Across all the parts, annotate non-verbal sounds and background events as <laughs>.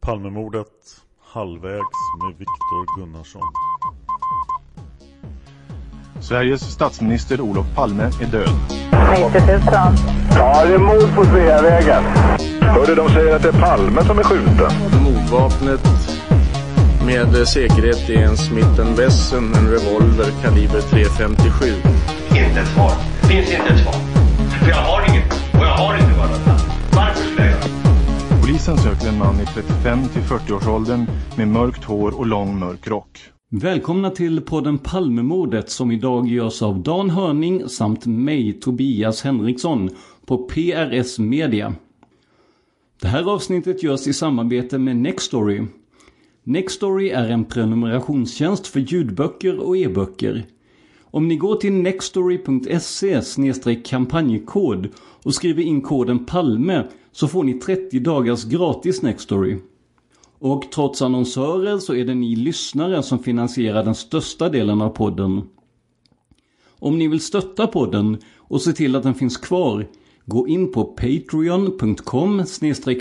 Palmemordet halvvägs med Viktor Gunnarsson. Sveriges statsminister Olof Palme är död. 90 000. Ja, det är mord på Sveavägen. Hörde de säger att det är Palme som är skjuten. Mordvapnet med säkerhet är en Smith Wesson, en revolver kaliber .357. Inte ett svar. Finns inte ett svar. För jag har inget. Och jag har Polisen en man i 35 till 40-årsåldern med mörkt hår och lång mörk rock. Välkomna till podden Palmemordet som idag görs av Dan Hörning samt mig, Tobias Henriksson, på PRS Media. Det här avsnittet görs i samarbete med Nextory. Nextory är en prenumerationstjänst för ljudböcker och e-böcker. Om ni går till nextory.se kampanjkod och skriver in koden PALME så får ni 30 dagars gratis Nextory. Och trots annonsörer så är det ni lyssnare som finansierar den största delen av podden. Om ni vill stötta podden och se till att den finns kvar, gå in på patreon.com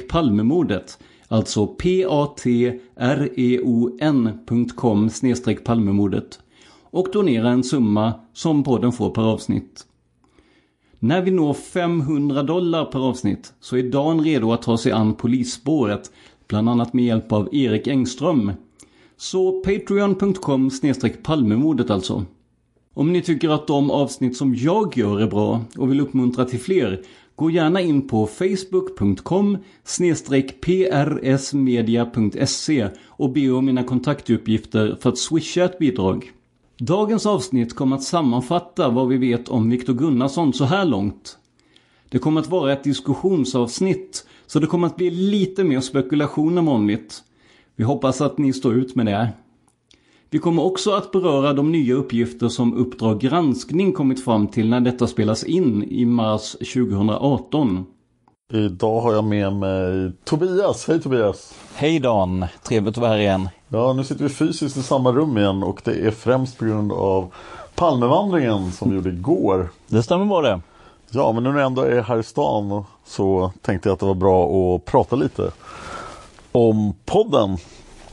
palmemordet. Alltså p-a-t-r-e-o-n.com palmemordet. Och donera en summa som podden får per avsnitt. När vi når 500 dollar per avsnitt så är Dan redo att ta sig an polisspåret bland annat med hjälp av Erik Engström. Så patreon.com palmemordet alltså. Om ni tycker att de avsnitt som jag gör är bra och vill uppmuntra till fler, gå gärna in på facebook.com prsmedia.se och be om mina kontaktuppgifter för att swisha ett bidrag. Dagens avsnitt kommer att sammanfatta vad vi vet om Viktor Gunnarsson så här långt. Det kommer att vara ett diskussionsavsnitt så det kommer att bli lite mer spekulation än vanligt. Vi hoppas att ni står ut med det. Vi kommer också att beröra de nya uppgifter som Uppdrag granskning kommit fram till när detta spelas in i mars 2018. Idag har jag med mig Tobias. Hej Tobias! Hej Dan! Trevligt att vara här igen. Ja, nu sitter vi fysiskt i samma rum igen och det är främst på grund av Palmevandringen som vi gjorde igår. Det stämmer bra det. Ja, men nu när jag ändå är här i stan så tänkte jag att det var bra att prata lite om podden.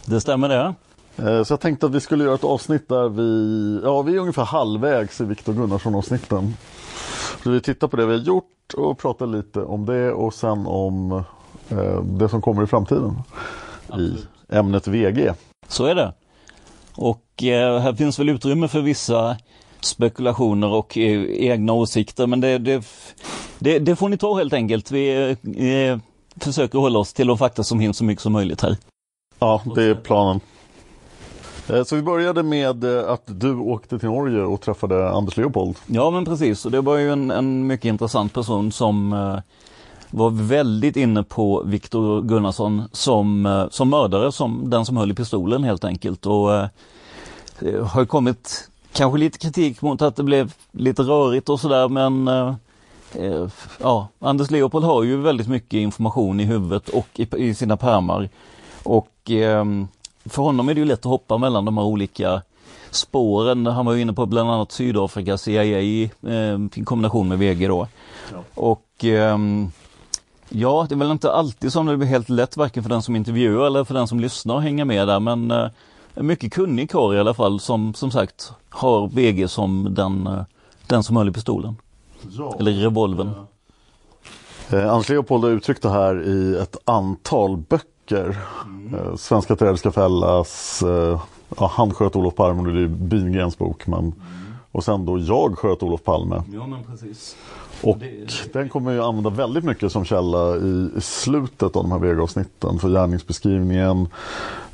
Det stämmer det. Eh, så jag tänkte att vi skulle göra ett avsnitt där vi, ja vi är ungefär halvvägs i Viktor Gunnarsson-avsnitten. Så vi tittar på det vi har gjort och pratar lite om det och sen om eh, det som kommer i framtiden Absolut. i ämnet VG. Så är det. Och eh, här finns väl utrymme för vissa spekulationer och eh, egna åsikter men det, det, det, det, får ni ta helt enkelt. Vi eh, försöker hålla oss till de fakta som finns så mycket som möjligt här. Ja, det är planen. Eh, så vi började med eh, att du åkte till Norge och träffade Anders Leopold. Ja men precis, och det var ju en, en mycket intressant person som eh, var väldigt inne på Viktor Gunnarsson som, eh, som mördare, som den som höll i pistolen helt enkelt. Och eh, har kommit kanske lite kritik mot att det blev lite rörigt och sådär men eh, eh, ja, Anders Leopold har ju väldigt mycket information i huvudet och i, i sina pärmar. Och eh, för honom är det ju lätt att hoppa mellan de här olika spåren. Han var ju inne på bland annat Sydafrika, CIA eh, i kombination med VG då. Ja. Och ehm, Ja, det är väl inte alltid som det blir helt lätt varken för den som intervjuar eller för den som lyssnar att hänga med där men eh, en mycket kunnig karl i alla fall som som sagt har VG som den, eh, den som höll i pistolen. Ja. Eller revolven. Eh, Anders Leopold har uttryckt det här i ett antal böcker. Eh, Svenska träd ska fällas, eh, ja, Han sköt Olof Palme, det är Bingrens bok. Men, Och sen då Jag sköt Olof Palme. Ja men precis. Och den kommer jag använda väldigt mycket som källa i, slutet av de här VG-avsnitten. För gärningsbeskrivningen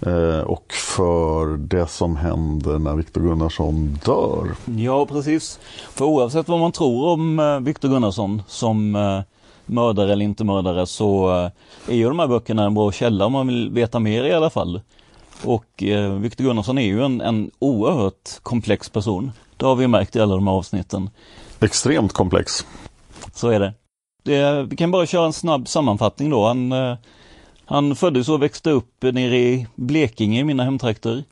eh, och för det som händer när Viktor Gunnarsson dör. Ja, precis. För oavsett vad man tror om eh, Viktor Gunnarsson som eh, mördare eller inte mördare så är ju de här böckerna en bra källa om man vill veta mer i alla fall. Och eh, Viktor Gunnarsson är ju en, en oerhört komplex person. Det har vi märkt i alla de här avsnitten. Extremt komplex. Så är det. det vi kan bara köra en snabb sammanfattning då. Han, eh, han föddes och växte upp nere i Blekinge, i mina hemtrakter.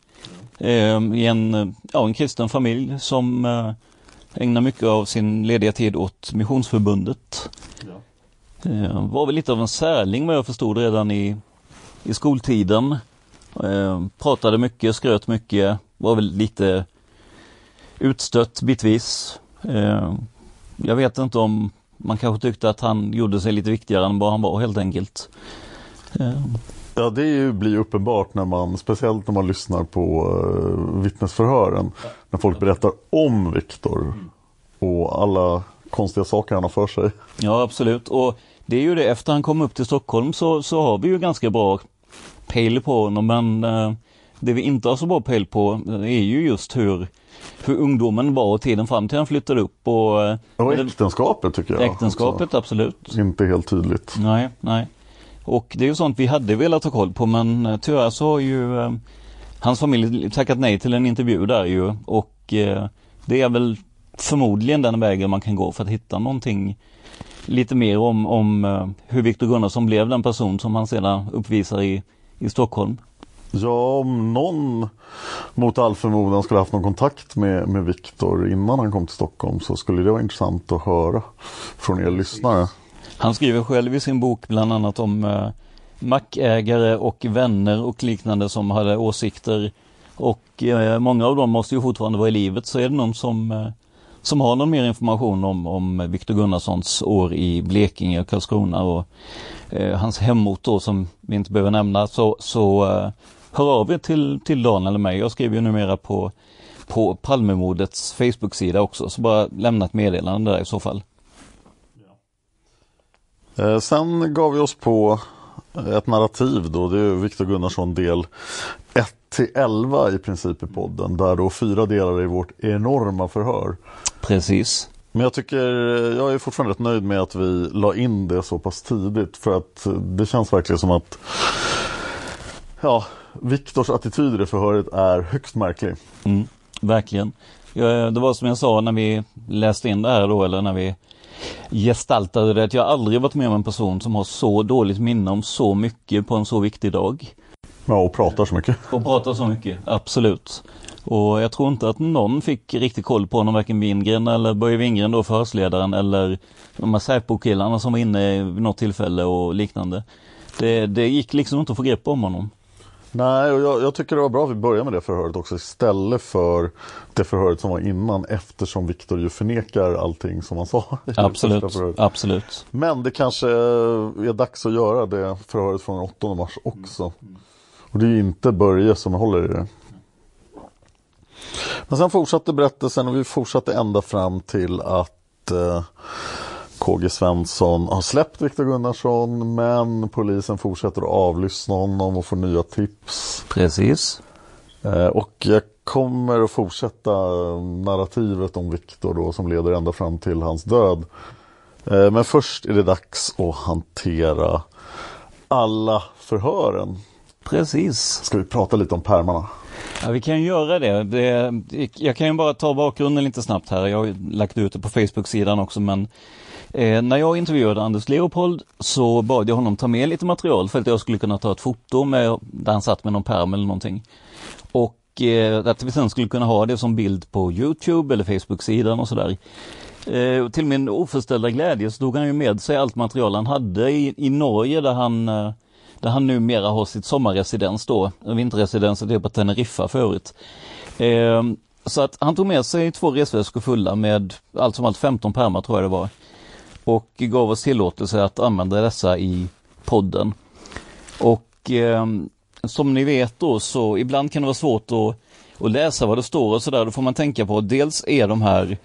Eh, I en, eh, ja, en kristen familj som eh, ägnar mycket av sin lediga tid åt Missionsförbundet. Eh, var väl lite av en särling vad jag förstod redan i, i skoltiden. Eh, pratade mycket, skröt mycket, var väl lite utstött bitvis. Jag vet inte om man kanske tyckte att han gjorde sig lite viktigare än vad han var helt enkelt. Eh, Ja, det är ju, blir uppenbart när man, speciellt när man lyssnar på uh, vittnesförhören. När folk berättar om Viktor och alla konstiga saker han har för sig. Ja absolut och det är ju det efter han kom upp till Stockholm så, så har vi ju ganska bra pejl på honom men eh, det vi inte har så bra pejl på är ju just hur, hur ungdomen var och tiden fram till han flyttade upp och... eh, Och äktenskapet tycker jag. Äktenskapet också. absolut. Inte helt tydligt. Nej, nej. Och det är ju sånt vi hade velat ha koll på men eh, tyvärr så har ju eh, hans familj tackat nej till en intervju där ju och eh, det är väl förmodligen den vägen man kan gå för att hitta någonting lite mer om, om eh, hur Viktor Gunnarsson blev den person som han sedan uppvisar i, i Stockholm. Ja, om någon mot all förmodan skulle haft någon kontakt med, med Viktor innan han kom till Stockholm så skulle det vara intressant att höra från er lyssnare. Han skriver själv i sin bok bland annat om eh, mackägare och vänner och liknande som hade åsikter. Och eh, många av dem måste ju fortfarande vara i livet. Så är det någon som, eh, som har någon mer information om, om Viktor Gunnarssons år i Blekinge och Karlskrona och eh, hans hemort då som vi inte behöver nämna. Så, så eh, hör av er till, till Dan eller mig. Jag skriver ju numera på, på Palmemordets Facebook-sida också så bara lämna ett meddelande där i så fall. Eh, sen gav vi oss på ett narrativ då, det är Viktor Gunnarsson del 1 till 11 i princip i podden, där då fyra delar i vårt enorma förhör. Precis. Men jag tycker, jag är fortfarande rätt nöjd med att vi la in det så pass tidigt för att det känns verkligen som att ja, Viktors attityd i förhöret är högst märklig. Mm, verkligen. Det var som jag sa när vi läste in det här då, eller när vi gestaltade det, att jag aldrig varit med om en person som har så dåligt minne om så mycket på en så viktig dag. Ja, och pratar så mycket. Och pratar så mycket, absolut. Och jag tror inte att någon fick riktigt koll på honom, varken Wingren eller Börje Wingren då, förhörsledaren eller de här Säpo-killarna som var inne vid något tillfälle och liknande. Det, det gick liksom inte att få grepp om honom. Nej, och jag, jag, tycker det var bra att vi började med det förhöret också istället för det förhöret som var innan eftersom Viktor ju förnekar allting som han sa. Absolut, absolut. Men det kanske är dags att göra det förhöret från den 8 mars också. Och det är ju inte Börje som håller i det. Men sen fortsatte berättelsen och vi fortsatte ända fram till att eh, KG Svensson har släppt Viktor Gunnarsson men polisen fortsätter att avlyssna honom och får nya tips. Precis. Eh, och jag kommer att fortsätta narrativet om Viktor då som leder ända fram till hans död. Eh, men först är det dags att hantera alla förhören. Precis. Ska vi prata lite om pärmarna? Ja, vi kan ju göra det. det. Jag kan ju bara ta bakgrunden lite snabbt här. Jag har ju lagt ut det på Facebook-sidan också men eh, när jag intervjuade Anders Leopold så bad jag honom ta med lite material för att jag skulle kunna ta ett foto med, där han satt med någon pärm eller någonting. Och eh, att vi sen skulle kunna ha det som bild på Youtube eller Facebook-sidan och sådär. Eh, till min oförställda glädje så tog han ju med sig allt material han hade i, i Norge där han, eh, där han numera har sitt sommarresidens då, vinterresidenset typ är på Teneriffa förut. Eh, så att han tog med sig två resväskor fulla med allt som allt 15 pärmar tror jag det var. Och gav oss tillåtelse att använda dessa i podden. Och eh, som ni vet då så ibland kan det vara svårt att, att läsa vad det står och sådär. Då får man tänka på dels är de här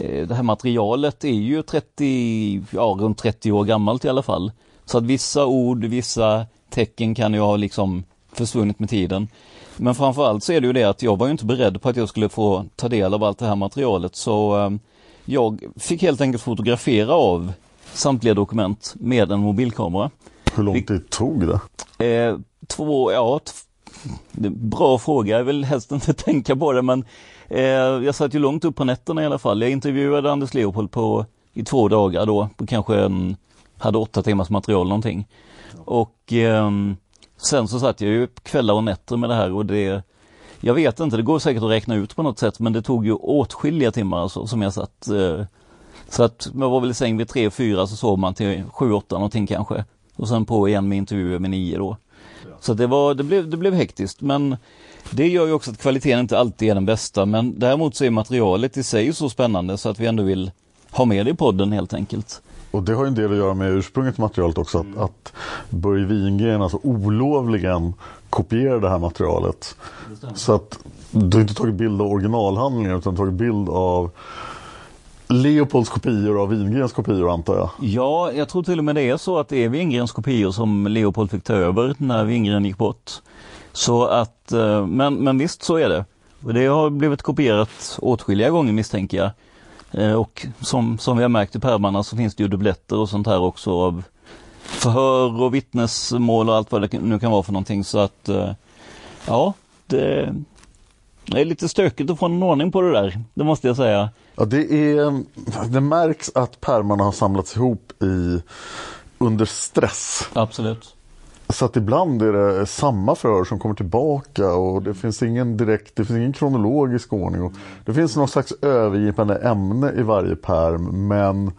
eh, det här materialet är ju 30, ja runt 30 år gammalt i alla fall. Så att vissa ord, vissa tecken kan ju ha liksom försvunnit med tiden. Men framförallt så är det ju det att jag var ju inte beredd på att jag skulle få ta del av allt det här materialet så eh, jag fick helt enkelt fotografera av samtliga dokument med en mobilkamera. Hur lång tid tog det? Eh, två, ja, bra fråga. Jag vill helst inte <laughs> tänka på det men eh, jag satt ju långt upp på nätterna i alla fall. Jag intervjuade Anders Leopold på, i två dagar då, på kanske en, hade åtta timmars material någonting. Och eh, sen så satt jag ju kvällar och nätter med det här och det jag vet inte, det går säkert att räkna ut på något sätt men det tog ju åtskilliga timmar alltså, som jag satt. Eh, så att jag var väl i säng vid tre, fyra så sov man till sju, åtta någonting kanske. Och sen på igen med intervjuer med nio då. Så det, var, det, blev, det blev hektiskt men det gör ju också att kvaliteten inte alltid är den bästa men däremot så är materialet i sig så spännande så att vi ändå vill ha med det i podden helt enkelt. Och det har ju en del att göra med ursprunget materialet också, att, att Börje Wingren alltså olovligen kopierar det här materialet. Så att du har inte tagit bild av originalhandlingen utan tagit bild av Leopolds kopior av Wingrens kopior antar jag? Ja, jag tror till och med det är så att det är Wingrens kopior som Leopold fick ta över när Wingren gick bort. Så att, eh, men, men visst så är det. Det har blivit kopierat åtskilliga gånger misstänker jag. Eh, och som, som vi har märkt i pärmarna så finns det ju dubbletter och sånt här också av förhör och vittnesmål och allt vad det nu kan vara för någonting så att eh, ja, det, det är lite stökigt att få en ordning på det där, det måste jag säga. Ja, det, är, det märks att pärmarna har samlats ihop i, under stress. Absolut. Så att ibland är det samma förhör som kommer tillbaka och det finns ingen direkt, det finns ingen kronologisk ordning. Och det finns någon slags övergripande ämne i varje perm men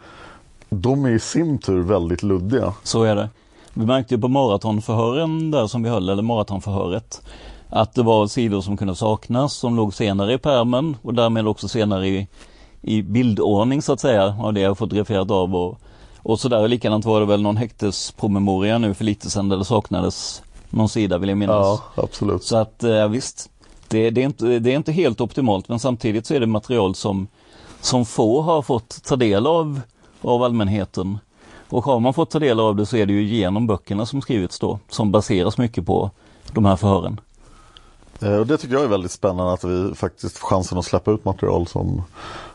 de är i sin tur väldigt luddiga. Så är det. Vi märkte ju på maratonförhören där som vi höll, eller maratonförhöret, att det var sidor som kunde saknas som låg senare i permen och därmed också senare i, i bildordning så att säga av det jag fotograferat av och, och sådär. Likadant var det väl någon häktespromemoria nu för lite sedan där det saknades någon sida vill jag minnas. Ja, absolut. Så att ja, visst, det, det, är inte, det är inte helt optimalt men samtidigt så är det material som, som få har fått ta del av av allmänheten. Och har man fått ta del av det så är det ju genom böckerna som skrivits då, som baseras mycket på de här förhören. Eh, och det tycker jag är väldigt spännande att vi faktiskt får chansen att släppa ut material som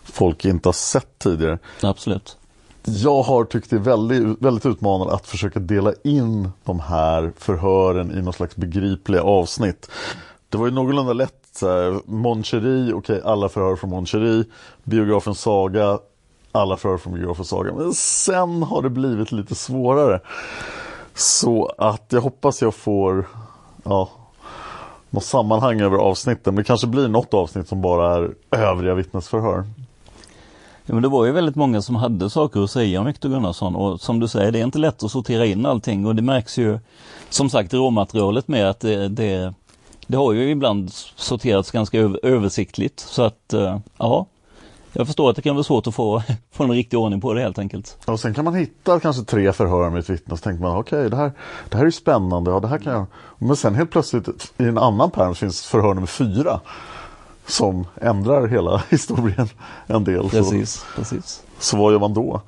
folk inte har sett tidigare. Absolut. Jag har tyckt det är väldigt, väldigt utmanande att försöka dela in de här förhören i någon slags begripliga avsnitt. Det var ju någorlunda lätt Mon okej okay, alla förhör från Mon biografen Saga, alla förhör från Björn Saga. Men sen har det blivit lite svårare. Så att jag hoppas jag får ja, något sammanhang över avsnitten. Det kanske blir något avsnitt som bara är övriga vittnesförhör. Ja, men det var ju väldigt många som hade saker att säga om Viktor Gunnarsson och som du säger, det är inte lätt att sortera in allting och det märks ju som sagt råmaterialet med att det, det, det har ju ibland sorterats ganska översiktligt så att eh, ja, jag förstår att det kan vara svårt att få, <laughs> få en riktig ordning på det helt enkelt. Och sen kan man hitta kanske tre förhör med ett vittne och så tänker man okej okay, det, här, det här är spännande, ja, det här kan jag... Men sen helt plötsligt i en annan pärm finns förhör nummer fyra som ändrar hela <laughs> historien en del. Precis, så, precis. så vad gör man då?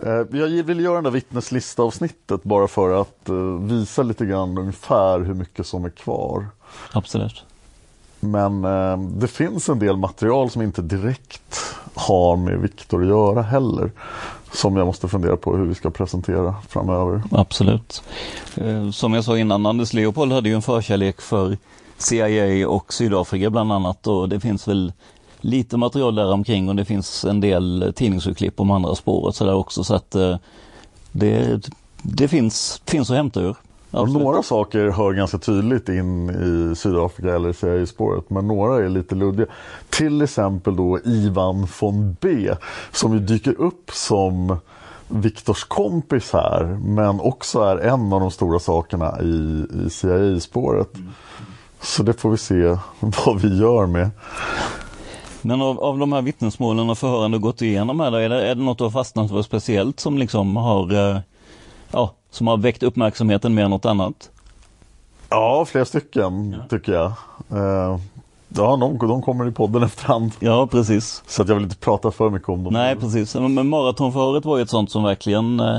Eh, jag vill göra det där vittneslistavsnittet bara för att eh, visa lite grann ungefär hur mycket som är kvar. Absolut. Men eh, det finns en del material som inte direkt har med Viktor att göra heller. Som jag måste fundera på hur vi ska presentera framöver. Absolut. Eh, som jag sa innan, Anders Leopold hade ju en förkärlek för CIA och Sydafrika bland annat och det finns väl lite material där omkring och det finns en del tidningsurklipp om andra spåret sådär också så att eh, det, det finns, finns att hämta ur. Och några saker hör ganska tydligt in i Sydafrika eller CIA-spåret men några är lite luddiga. Till exempel då Ivan von B som ju dyker upp som Viktors kompis här men också är en av de stora sakerna i, i CIA-spåret. Så det får vi se <laughs> vad vi gör med. Men av, av de här vittnesmålen och förhören du gått igenom här, är, det, är det något du har fastnat för speciellt som liksom har, eh, ja, som har väckt uppmärksamheten mer än något annat? Ja, flera stycken ja. tycker jag. Eh, ja, de, de kommer i podden efterhand. Ja, precis. Så att jag vill inte prata för mycket om dem. Nej, precis. Men maratonförhöret var ju ett sånt som verkligen eh,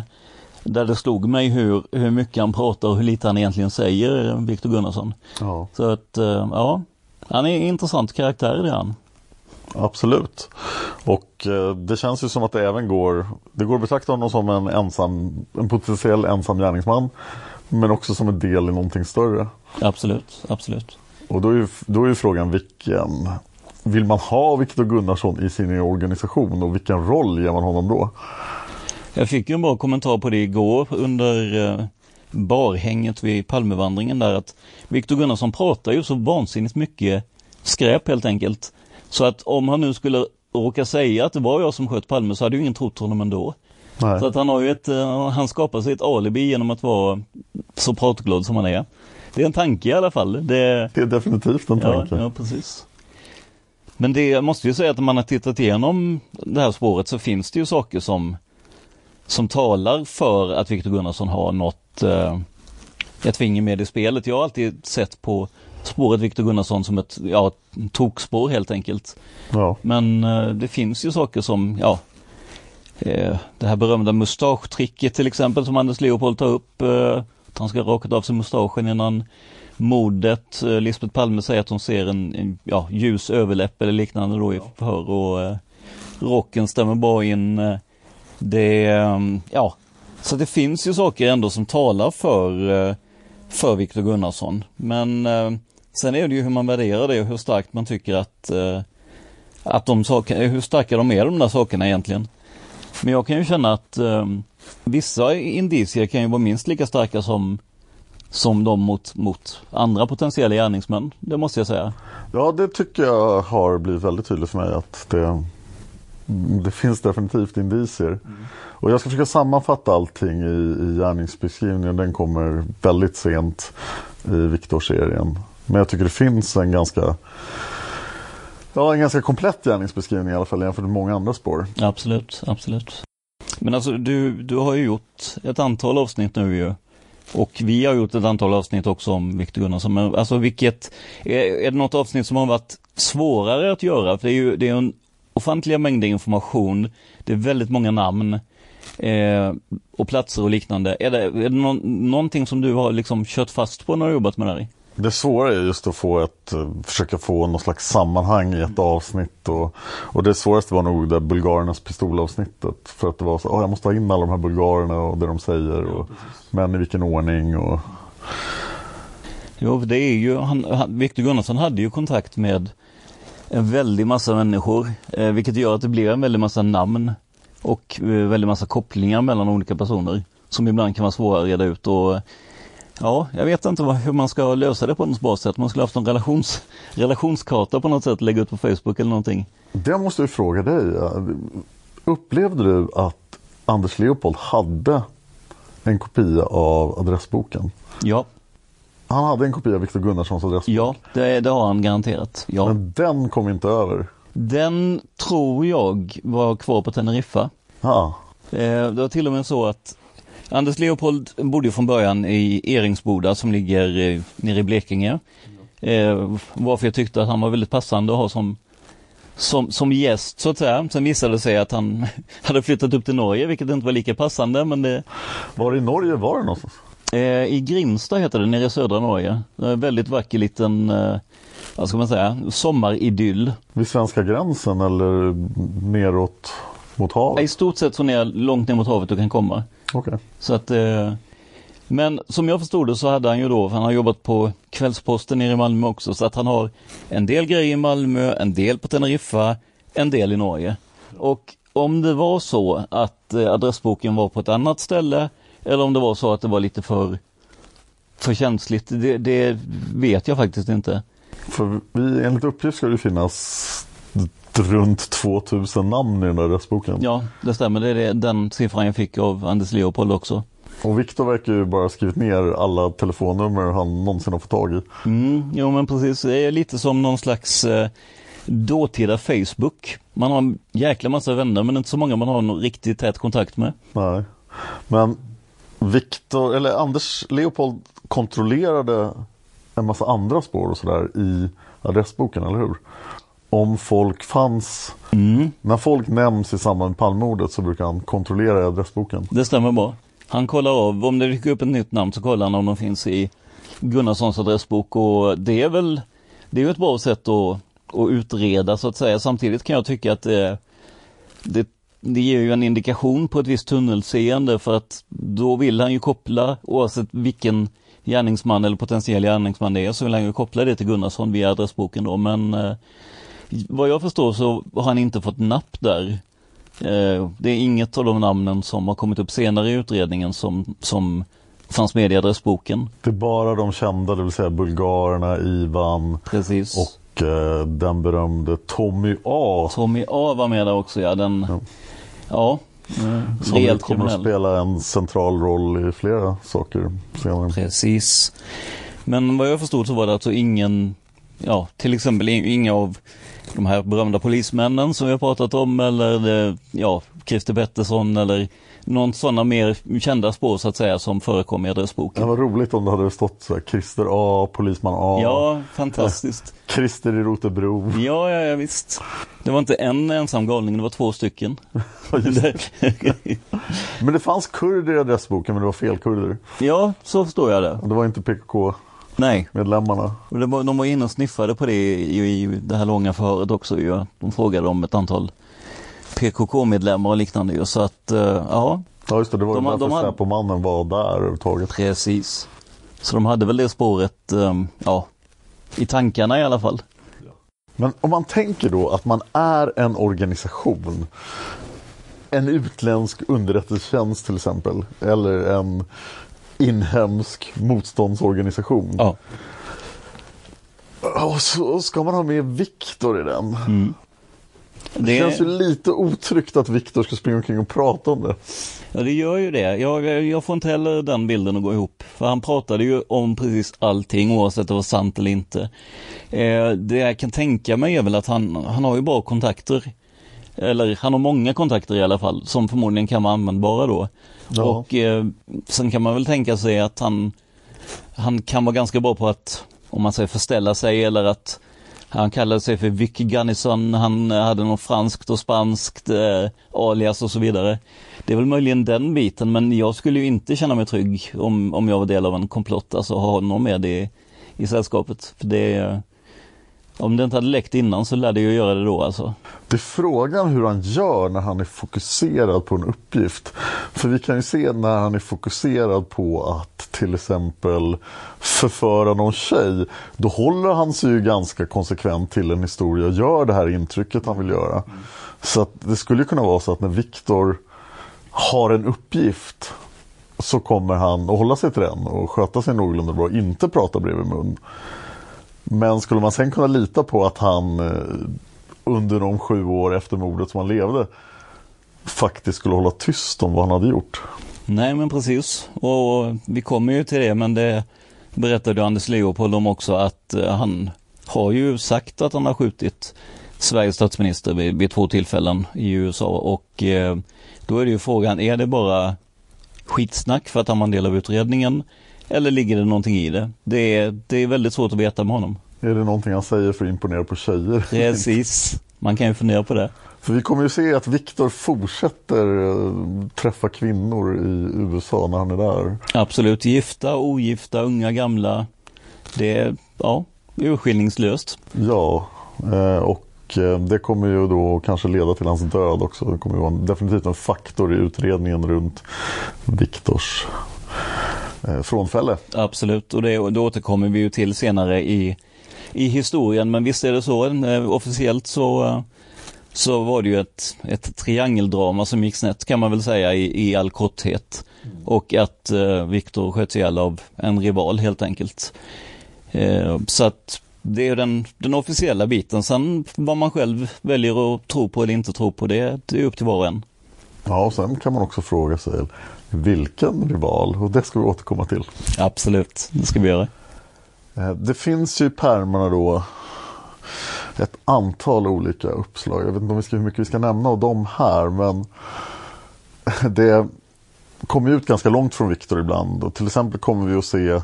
där det slog mig hur, hur mycket han pratar och hur lite han egentligen säger, Viktor Gunnarsson. Ja. Så att, eh, ja, han är en intressant karaktär det han. Absolut. Och eh, det känns ju som att det även går, det går att betrakta honom som en ensam, en potentiell ensam gärningsman. Men också som en del i någonting större. Absolut, absolut. Och då är ju, då är ju frågan vilken, vill man ha Viktor Gunnarsson i sin organisation och vilken roll ger man honom då? Jag fick ju en bra kommentar på det igår under eh, barhänget vid Palmevandringen där att Viktor Gunnarsson pratar ju så vansinnigt mycket skräp helt enkelt. Så att om han nu skulle råka säga att det var jag som sköt Palme så hade ju ingen trott honom ändå. Nej. Så att han har ju ett, eh, han skapar sig ett alibi genom att vara så pratglad som han är. Det är en tanke i alla fall. Det, det är definitivt en tanke. Ja, ja, precis. Men det, jag måste ju säga att om man har tittat igenom det här spåret så finns det ju saker som, som talar för att Viktor Gunnarsson har något, eh, ett finger med i spelet. Jag har alltid sett på spåret Viktor Gunnarsson som ett ja, tokspår helt enkelt. Ja. Men eh, det finns ju saker som, ja, eh, det här berömda mustaschtricket till exempel som Anders Leopold tar upp. Eh, att han ska ha rakat av sig mustaschen innan mordet. Eh, Lisbeth Palme säger att hon ser en, en ja, ljus överläpp eller liknande då i förhör och eh, rocken stämmer bra in. Eh, det, ja, så det finns ju saker ändå som talar för, för Viktor Gunnarsson. Men Sen är det ju hur man värderar det och hur starkt man tycker att, eh, att de sakerna, hur starka de är de där sakerna egentligen. Men jag kan ju känna att eh, vissa indicier kan ju vara minst lika starka som, som de mot, mot andra potentiella gärningsmän. Det måste jag säga. Ja, det tycker jag har blivit väldigt tydligt för mig att det, det finns definitivt indicier. Mm. Och jag ska försöka sammanfatta allting i, i gärningsbeskrivningen. Den kommer väldigt sent i Viktor-serien. Men jag tycker det finns en ganska Ja, en ganska komplett gärningsbeskrivning i alla fall jämfört med många andra spår. Absolut, absolut. Men alltså du, du har ju gjort ett antal avsnitt nu ju. Och vi har gjort ett antal avsnitt också om Viktor Gunnarsson. Men alltså vilket, är, är det något avsnitt som har varit svårare att göra? För det är ju det är en ofantliga mängder information. Det är väldigt många namn. Eh, och platser och liknande. Är det, är det no någonting som du har liksom kört fast på när du har jobbat med det här? Det svåra är just att få ett, eh, försöka få något slags sammanhang i ett avsnitt. Och, och det svåraste var nog det bulgarernas pistolavsnittet. För att det var så, oh, jag måste ha in alla de här bulgarerna och det de säger. Och, men i vilken ordning. Och... Jo, det är ju, han, han, Victor Gunnarsson hade ju kontakt med en väldig massa människor. Eh, vilket gör att det blir en väldig massa namn. Och eh, väldigt massa kopplingar mellan olika personer. Som ibland kan vara svåra att reda ut. Och, Ja, jag vet inte hur man ska lösa det på något bra sätt. Man skulle haft en relations, relationskarta på något sätt, lägga ut på Facebook eller någonting. Det måste jag fråga dig. Upplevde du att Anders Leopold hade en kopia av adressboken? Ja. Han hade en kopia av Viktor Gunnarssons adressbok? Ja, det, det, har han garanterat. Ja. Men den kom inte över? Den tror jag var kvar på Teneriffa. Ah. Det var till och med så att Anders Leopold bodde från början i Eringsboda som ligger eh, nere i Blekinge. Eh, varför jag tyckte att han var väldigt passande att ha som, som, som gäst så att säga. Sen visade det sig att han <laughs> hade flyttat upp till Norge vilket inte var lika passande men det... Var i Norge var det någonstans? Eh, I Grimsta heter det, nere i södra Norge. Det är en väldigt vacker liten, eh, vad ska man säga, sommaridyll. Vid svenska gränsen eller neråt mot havet? I stort sett så ner, långt ner mot havet du kan komma. Okay. Så att, eh, men som jag förstod det så hade han ju då, han har jobbat på Kvällsposten nere i Malmö också, så att han har en del grejer i Malmö, en del på Teneriffa, en del i Norge. Och om det var så att eh, adressboken var på ett annat ställe eller om det var så att det var lite för för känsligt, det, det vet jag faktiskt inte. För vi, enligt uppgift ska det finnas runt 2000 namn i den där adressboken. Ja, det stämmer. Det är den siffran jag fick av Anders Leopold också. Och Viktor verkar ju bara ha skrivit ner alla telefonnummer han någonsin har fått tag i. Mm, jo men precis, det är lite som någon slags eh, dåtida Facebook. Man har en jäkla massa vänner men inte så många man har någon riktigt tät kontakt med. Nej, men Viktor, eller Anders Leopold kontrollerade en massa andra spår och sådär i adressboken, eller hur? Om folk fanns, mm. när folk nämns i samband med Palmemordet så brukar han kontrollera i adressboken. Det stämmer bra. Han kollar av, om det dyker upp ett nytt namn så kollar han om de finns i Gunnarssons adressbok och det är väl, det är ett bra sätt att, att utreda så att säga. Samtidigt kan jag tycka att det, det, det ger ju en indikation på ett visst tunnelseende för att då vill han ju koppla, oavsett vilken gärningsman eller potentiell gärningsman det är, så vill han ju koppla det till Gunnarsson via adressboken då. Men eh, vad jag förstår så har han inte fått napp där. Eh, det är inget av de namnen som har kommit upp senare i utredningen som, som fanns med i adressboken. Det är bara de kända, det vill säga bulgarerna, Ivan Precis. och eh, den berömde Tommy A. Tommy A var med där också, ja. Den, ja. ja Mm, som kommer kriminell. att spela en central roll i flera saker senare. Precis. Men vad jag förstod så var det alltså ingen, ja till exempel inga av de här berömda polismännen som vi har pratat om eller ja, Christer Pettersson eller någon sådana mer kända spår så att säga som förekom i adressboken. Det var roligt om det hade stått så här, Christer A, Polisman A. Ja, fantastiskt. <laughs> Christer i Rotebro. Ja, ja, ja, visst. Det var inte en ensam galning, det var två stycken. <laughs> <laughs> men det fanns kurder i adressboken men det var fel kurder. Ja, så förstår jag det. Det var inte PKK. Nej. Medlemmarna. Det var, de var inne och sniffade på det i, i det här långa förhöret också ju. De frågade om ett antal PKK-medlemmar och liknande ju. Så att, uh, ja. Ja just det, det var de, därför de på mannen var där överhuvudtaget. Precis. Så de hade väl det spåret, um, ja, i tankarna i alla fall. Men om man tänker då att man är en organisation, en utländsk underrättelsetjänst till exempel, eller en inhemsk motståndsorganisation. Ja. Och så ska man ha med Viktor i den. Mm. Det... det känns ju lite otryggt att Viktor ska springa omkring och prata om det. Ja det gör ju det. Jag, jag får inte heller den bilden att gå ihop. För han pratade ju om precis allting oavsett om det var sant eller inte. Eh, det jag kan tänka mig är väl att han, han har ju bra kontakter. Eller han har många kontakter i alla fall som förmodligen kan vara användbara då. Ja. Och eh, sen kan man väl tänka sig att han, han kan vara ganska bra på att, om man säger förställa sig eller att han kallade sig för Vicky Gunnison, han hade något franskt och spanskt eh, alias och så vidare. Det är väl möjligen den biten men jag skulle ju inte känna mig trygg om, om jag var del av en komplott, alltså ha honom med i, i sällskapet. För det, om det inte hade läckt innan så lär det ju göra det då alltså. Det är frågan hur han gör när han är fokuserad på en uppgift. För vi kan ju se när han är fokuserad på att till exempel förföra någon tjej. Då håller han sig ju ganska konsekvent till en historia och gör det här intrycket han vill göra. Så att det skulle kunna vara så att när Viktor har en uppgift så kommer han att hålla sig till den och sköta sig någorlunda bra och inte prata bredvid mun. Men skulle man sen kunna lita på att han eh, under de sju år efter mordet som han levde faktiskt skulle hålla tyst om vad han hade gjort? Nej men precis. Och vi kommer ju till det men det berättade Anders Leopold om också att eh, han har ju sagt att han har skjutit Sveriges statsminister vid, vid två tillfällen i USA. Och eh, då är det ju frågan, är det bara skitsnack för att han var en del av utredningen eller ligger det någonting i det? Det är, det är väldigt svårt att veta med honom. Är det någonting han säger för att imponera på tjejer? Precis, man kan ju fundera på det. För vi kommer ju se att Viktor fortsätter eh, träffa kvinnor i USA när han är där. Absolut, gifta, ogifta, unga, gamla. Det är, ja, urskillningslöst. Ja, eh, och eh, det kommer ju då kanske leda till hans död också. Det kommer ju vara definitivt en faktor i utredningen runt Viktors frånfälle. Absolut, och det, det återkommer vi ju till senare i, i historien. Men visst är det så, eh, officiellt så, så var det ju ett, ett triangeldrama som gick snett kan man väl säga i, i all korthet. Och att eh, Viktor sköts ihjäl av en rival helt enkelt. Eh, så att det är den, den officiella biten. Sen vad man själv väljer att tro på eller inte tro på, det, det är upp till var och en. Ja, och sen kan man också fråga sig vilken rival? Och det ska vi återkomma till. Absolut, det ska vi göra. Eh, det finns ju i pärmarna då ett antal olika uppslag. Jag vet inte om vi ska, hur mycket vi ska nämna av dem här men <laughs> det kommer ut ganska långt från Viktor ibland. Och till exempel kommer vi att se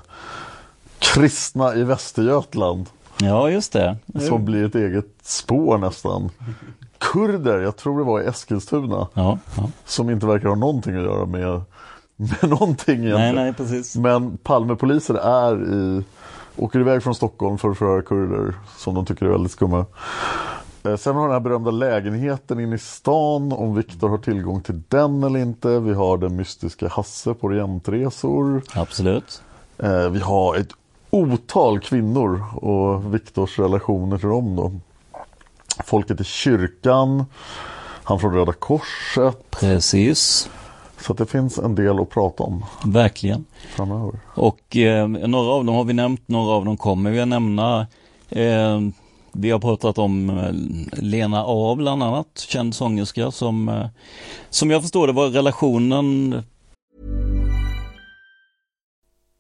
kristna i Västergötland. Ja, just det. Som blir ett eget spår nästan. Kurder, jag tror det var i Eskilstuna. Ja, ja. Som inte verkar ha någonting att göra med, <laughs> med någonting egentligen. Nej, nej, precis. Men Palmepoliser är i, åker iväg från Stockholm för att förhöra kurder som de tycker är väldigt skumma. Eh, Sen har den här berömda lägenheten inne i stan, om Viktor har tillgång till den eller inte. Vi har den mystiska Hasse på Orientresor. Absolut. Eh, Vi har ett otal kvinnor och Viktors relationer till dem då. Folket i kyrkan, han från Röda Korset. Precis. Så att det finns en del att prata om Verkligen. framöver. Och eh, några av dem har vi nämnt, några av dem kommer vi att nämna. Eh, vi har pratat om eh, Lena A bland annat, känd sångerska som, eh, som jag förstår det var relationen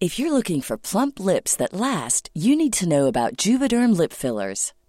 If you're looking for plump lips that last, you need to know about Juvederm lip fillers.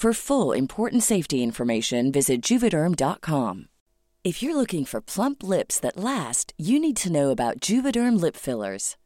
For full important safety information, visit juvederm.com. If you're looking for plump lips that last, you need to know about Juvederm lip fillers.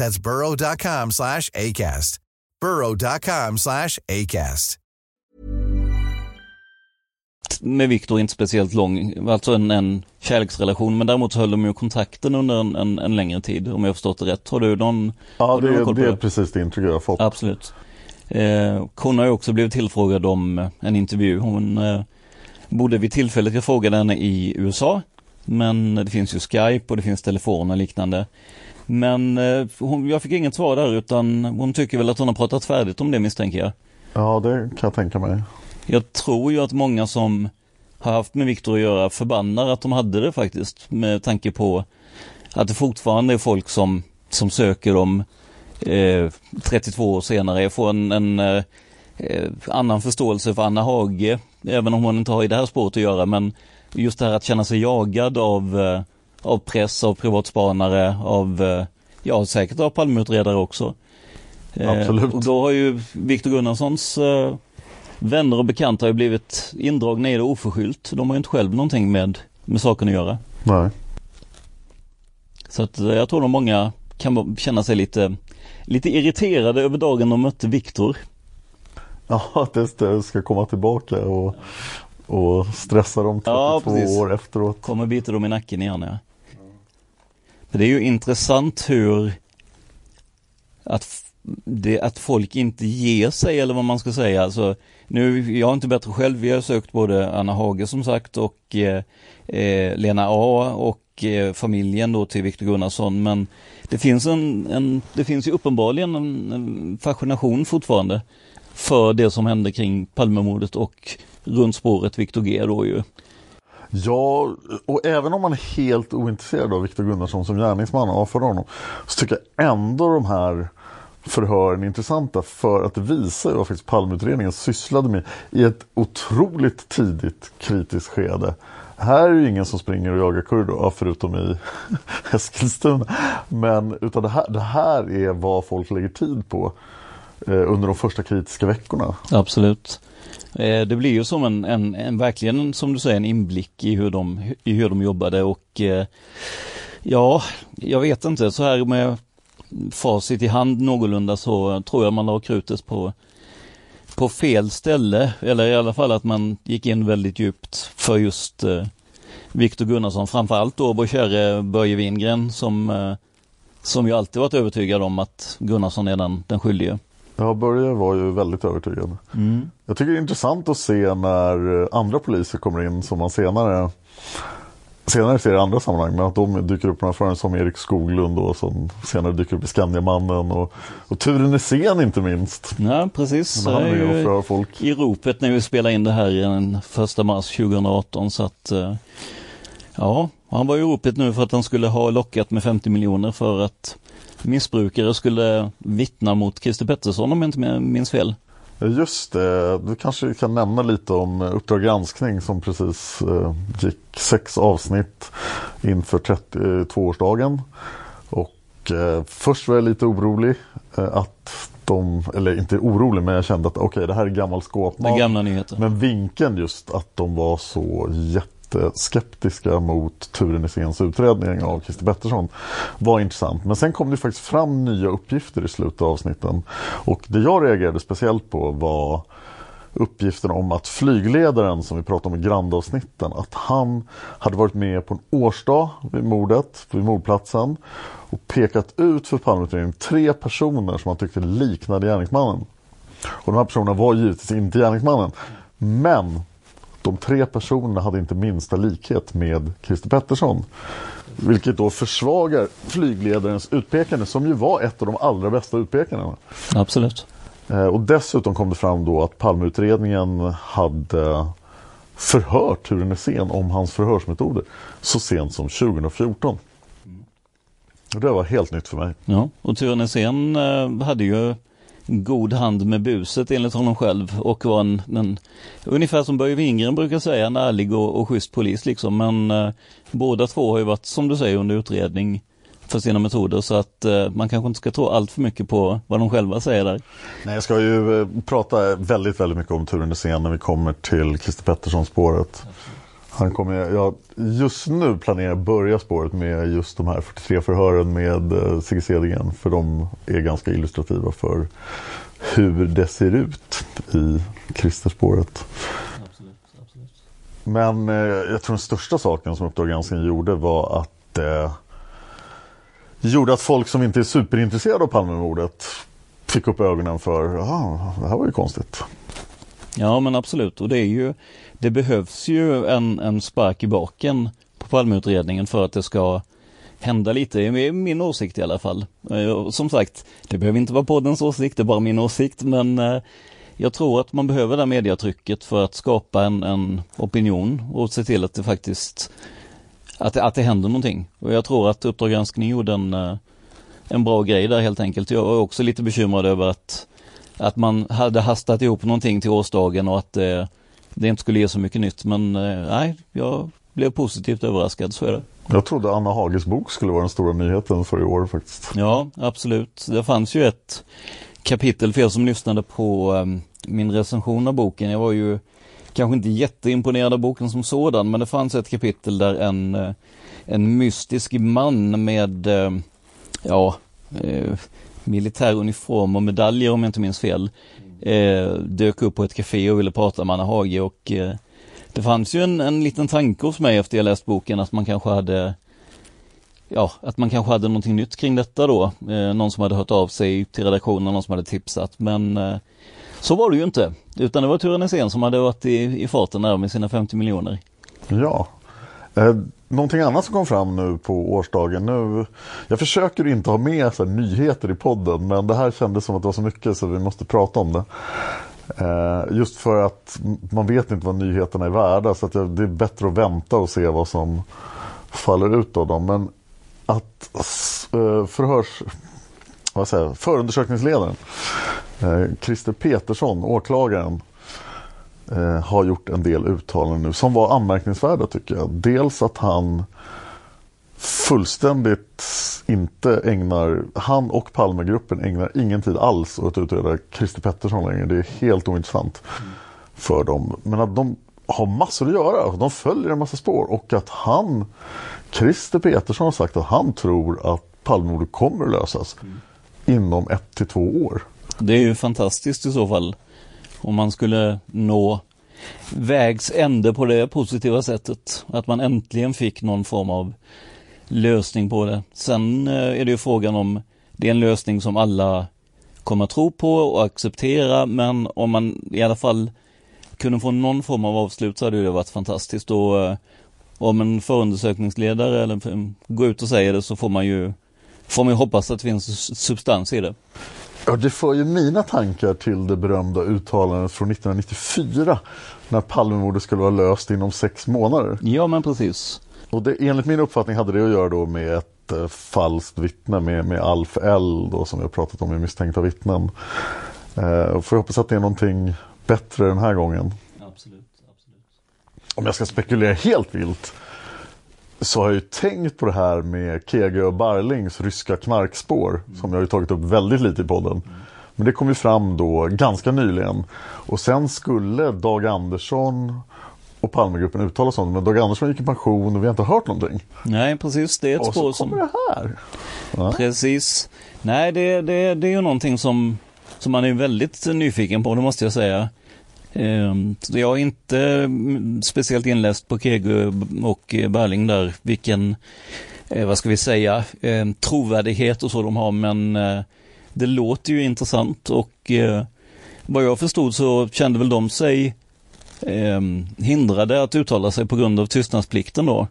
That's burrow.com slash ACAST. burrow.com slash ACAST. med Viktor inte speciellt lång, alltså en, en kärleksrelation, men däremot så höll de ju kontakten under en, en, en längre tid, om jag har förstått det rätt. Har du någon? Ja, det, någon koll på det är precis det intryck jag har fått. Absolut. Eh, hon har ju också blivit tillfrågad om eh, en intervju. Hon eh, bodde vid tillfället jag frågade henne i USA, men det finns ju Skype och det finns telefon och liknande. Men eh, hon, jag fick inget svar där utan hon tycker väl att hon har pratat färdigt om det misstänker jag. Ja, det kan jag tänka mig. Jag tror ju att många som har haft med Viktor att göra förbannar att de hade det faktiskt med tanke på att det fortfarande är folk som, som söker dem eh, 32 år senare. Jag får en, en eh, annan förståelse för Anna Hage, även om hon inte har i det här spåret att göra, men just det här att känna sig jagad av, eh, av press, av privatspanare, av, eh, ja säkert av Palmeutredare också. Eh, Absolut. Och då har ju Viktor Gunnarssons eh, vänner och bekanta har ju blivit indragna i det oförskyllt. De har ju inte själv någonting med, med saken att göra. Nej. Så att jag tror nog många kan känna sig lite, lite irriterade över dagen de mötte Viktor. Ja, att det ska komma tillbaka och, och stressa dem 32 Ja, precis. år efteråt. Kommer bita dem i nacken igen ja. För Det är ju intressant hur att, det, att folk inte ger sig eller vad man ska säga. Alltså, nu, jag har inte bättre själv, vi har sökt både Anna Hage som sagt och eh, eh, Lena A och eh, familjen då till Viktor Gunnarsson men det finns, en, en, det finns ju uppenbarligen en, en fascination fortfarande för det som hände kring Palmemordet och runt spåret Viktor G då ju. Ja, och även om man är helt ointresserad av Viktor Gunnarsson som gärningsman och avför honom så tycker jag ändå de här förhören är intressanta för att det visar vad faktiskt Palmeutredningen sysslade med i ett otroligt tidigt kritiskt skede. Här är ju ingen som springer och jagar kurder, förutom i <laughs> Eskilstuna. Men utan det här, det här är vad folk lägger tid på Eh, under de första kritiska veckorna. Absolut. Eh, det blir ju som en, en, en verkligen som du säger en inblick i hur de, i hur de jobbade och eh, ja, jag vet inte, så här med facit i hand någorlunda så tror jag man la krutet på, på fel ställe eller i alla fall att man gick in väldigt djupt för just eh, Viktor Gunnarsson, framförallt då vår käre Börje Wingren som, eh, som ju alltid varit övertygad om att Gunnarsson är den, den skyldige. Ja, Börje var ju väldigt övertygad. Mm. Jag tycker det är intressant att se när eh, andra poliser kommer in som man senare Senare ser i andra sammanhang, men att de dyker upp några förare som Erik Skoglund och som senare dyker upp i Skandiamannen och, och Ture Nässén inte minst. Ja, precis. Han är ju folk. I ropet när vi spelar in det här den 1 mars 2018 så att eh, Ja, han var i ropet nu för att han skulle ha lockat med 50 miljoner för att missbrukare skulle vittna mot Christer Pettersson om jag inte minns fel. Just det, du kanske kan nämna lite om Uppdrag granskning som precis eh, gick sex avsnitt inför 32-årsdagen. Och eh, först var jag lite orolig eh, att de, eller inte orolig men jag kände att okej det här är gammal skåpmat. gamla. Men vinkeln just att de var så skeptiska mot Ture Nesséns utredning av Christer Pettersson var intressant. Men sen kom det faktiskt fram nya uppgifter i slutet av avsnitten. Och det jag reagerade speciellt på var uppgiften om att flygledaren som vi pratade om i grandavsnitten att han hade varit med på en årsdag vid mordet, vid mordplatsen och pekat ut för Palmeutredningen tre personer som han tyckte liknade gärningsmannen. Och de här personerna var givetvis inte gärningsmannen. Men de tre personerna hade inte minsta likhet med Christer Pettersson. Vilket då försvagar flygledarens utpekande som ju var ett av de allra bästa utpekandena. Absolut. Eh, Och dessutom kom det fram då att Palmeutredningen hade förhört Ture Nässén om hans förhörsmetoder så sent som 2014. Och det var helt nytt för mig. Ja, och Ture Nässén eh, hade ju god hand med buset enligt honom själv och var en, en ungefär som Börje Wingren brukar säga, en ärlig och, och schysst polis liksom. Men eh, båda två har ju varit, som du säger, under utredning för sina metoder så att eh, man kanske inte ska tro allt för mycket på vad de själva säger där. Nej, jag ska ju eh, prata väldigt, väldigt mycket om Ture Nässén när vi kommer till Christer Pettersson-spåret. Han kommer, jag just nu planerar jag börja spåret med just de här 43 förhören med eh, Sigge Cedergren för de är ganska illustrativa för hur det ser ut i Christer-spåret. Men eh, jag tror den största saken som Uppdrag granskning gjorde var att eh, gjorde att folk som inte är superintresserade av Palmemordet fick upp ögonen för, ja, det här var ju konstigt. Ja men absolut och det är ju det behövs ju en, en spark i baken på Palmeutredningen för att det ska hända lite, det är min åsikt i alla fall. Eh, som sagt, det behöver inte vara poddens åsikt, det är bara min åsikt men eh, jag tror att man behöver det mediatrycket för att skapa en, en opinion och se till att det faktiskt att det, att det händer någonting. Och jag tror att Uppdrag granskning gjorde en, eh, en bra grej där helt enkelt. Jag är också lite bekymrad över att, att man hade hastat ihop någonting till årsdagen och att det, det inte skulle ge så mycket nytt. Men eh, nej, jag blev positivt överraskad, så är det. Jag trodde Anna Hages bok skulle vara den stora nyheten för i år faktiskt. Ja, absolut. Det fanns ju ett kapitel för er som lyssnade på um, min recension av boken. Jag var ju kanske inte jätteimponerad av boken som sådan, men det fanns ett kapitel där en, uh, en mystisk man med, uh, ja, uh, militär uniform och medaljer om jag inte minns fel, Eh, dök upp på ett café och ville prata med Anna Hage och eh, det fanns ju en, en liten tanke hos mig efter jag läst boken att man kanske hade Ja, att man kanske hade någonting nytt kring detta då. Eh, någon som hade hört av sig till redaktionen, någon som hade tipsat. Men eh, så var det ju inte. Utan det var Ture Nässén som hade varit i, i farten där med sina 50 miljoner. Ja. Eh, någonting annat som kom fram nu på årsdagen. Nu, jag försöker inte ha med så här, nyheter i podden men det här kändes som att det var så mycket så vi måste prata om det. Eh, just för att man vet inte vad nyheterna är värda så att det är bättre att vänta och se vad som faller ut av dem. Men att eh, förhörs, vad säger förundersökningsledaren eh, Christer Petersson, åklagaren har gjort en del uttalanden nu som var anmärkningsvärda tycker jag. Dels att han fullständigt inte ägnar, han och Palmegruppen ägnar ingen tid alls åt att utreda Christer Pettersson längre. Det är helt ointressant mm. för dem. Men att de har massor att göra, de följer en massa spår och att han, Christer Petersson har sagt att han tror att Palmemordet kommer att lösas mm. inom ett till två år. Det är ju fantastiskt i så fall. Om man skulle nå vägs ände på det positiva sättet. Att man äntligen fick någon form av lösning på det. Sen eh, är det ju frågan om det är en lösning som alla kommer att tro på och acceptera men om man i alla fall kunde få någon form av avslut så hade det varit fantastiskt och eh, om en förundersökningsledare eller går ut och säger det så får man ju får man ju hoppas att det finns substans i det. Ja, det för ju mina tankar till det berömda uttalandet från 1994 när Palmemordet skulle vara löst inom sex månader. Ja, men precis. Och det, enligt min uppfattning hade det att göra då med ett eh, falskt vittne med, med Alf L då, som vi har pratat om i misstänkta vittnen. Eh, får jag hoppas att det är någonting bättre den här gången. Absolut, absolut. Om jag ska spekulera helt vilt så har jag ju tänkt på det här med Kege och Barlings ryska knarkspår mm. som jag har tagit upp väldigt lite i podden. Mm. Men det kom ju fram då ganska nyligen. Och sen skulle Dag Andersson och Palmegruppen uttalar sånt. Men Dag Andersson gick i pension och vi har inte hört någonting. Nej, precis. Det är ett och spår som... Och så kommer det här. Ja. Precis. Nej, det, det, det är ju någonting som, som man är väldigt nyfiken på, det måste jag säga. Ehm, jag är inte speciellt inläst på Kege och Berling där, vilken, eh, vad ska vi säga, ehm, trovärdighet och så de har, men eh, det låter ju intressant och eh, vad jag förstod så kände väl de sig eh, hindrade att uttala sig på grund av tystnadsplikten då.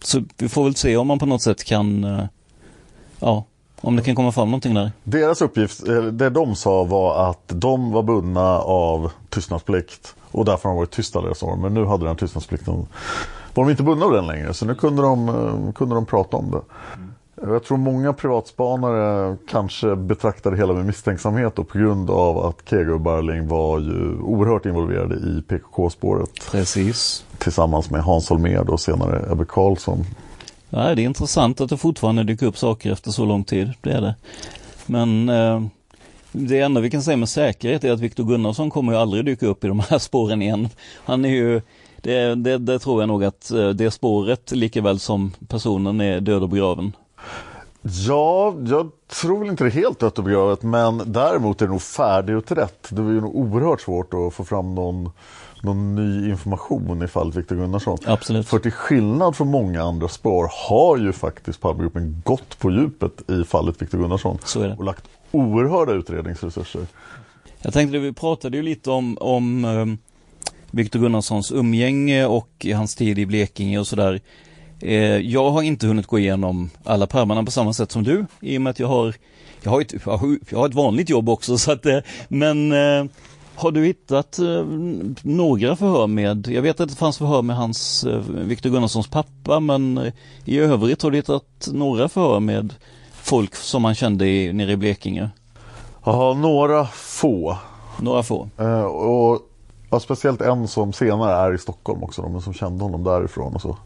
Så vi får väl se om man på något sätt kan, ja, om det kan komma fram någonting där. Deras uppgift, det de sa var att de var bundna av tystnadsplikt och därför har de varit tysta deras år. Men nu hade den tystnadsplikten, var de inte bundna av den längre så nu kunde de, eh, kunde de prata om det. Jag tror många privatspanare kanske betraktar det hela med misstänksamhet och på grund av att Kego och Barling var ju oerhört involverade i PKK-spåret. Precis. Tillsammans med Hans Holmér och senare Ebbe Carlsson. Ja, det är intressant att det fortfarande dyker upp saker efter så lång tid, det är det. Men eh, det enda vi kan säga med säkerhet är att Viktor Gunnarsson kommer ju aldrig dyka upp i de här <laughs> spåren igen. Han är ju det, det, det tror jag nog att eh, det spåret lika väl som personen är död och begraven. Ja, jag tror väl inte det är helt dött och begravet men däremot är det nog färdigutrett. Det var ju nog oerhört svårt att få fram någon, någon ny information i fallet Viktor Gunnarsson. Absolut. För till skillnad från många andra spår har ju faktiskt Palmegruppen gått på djupet i fallet Viktor Gunnarsson. Och lagt oerhörda utredningsresurser. Jag tänkte, vi pratade ju lite om, om um, Viktor Gunnarssons umgänge och hans tid i Blekinge och sådär. Eh, jag har inte hunnit gå igenom alla pärmarna på samma sätt som du i och med att jag har jag har ett, jag har ett vanligt jobb också så att, eh, men eh, har du hittat eh, några förhör med, jag vet att det fanns förhör med hans, eh, Viktor Gunnarssons pappa, men eh, i övrigt har du hittat några förhör med folk som man kände i, nere i Blekinge? Ja, några få. Några få. Eh, och ja, speciellt en som senare är i Stockholm också, men som kände honom därifrån och så.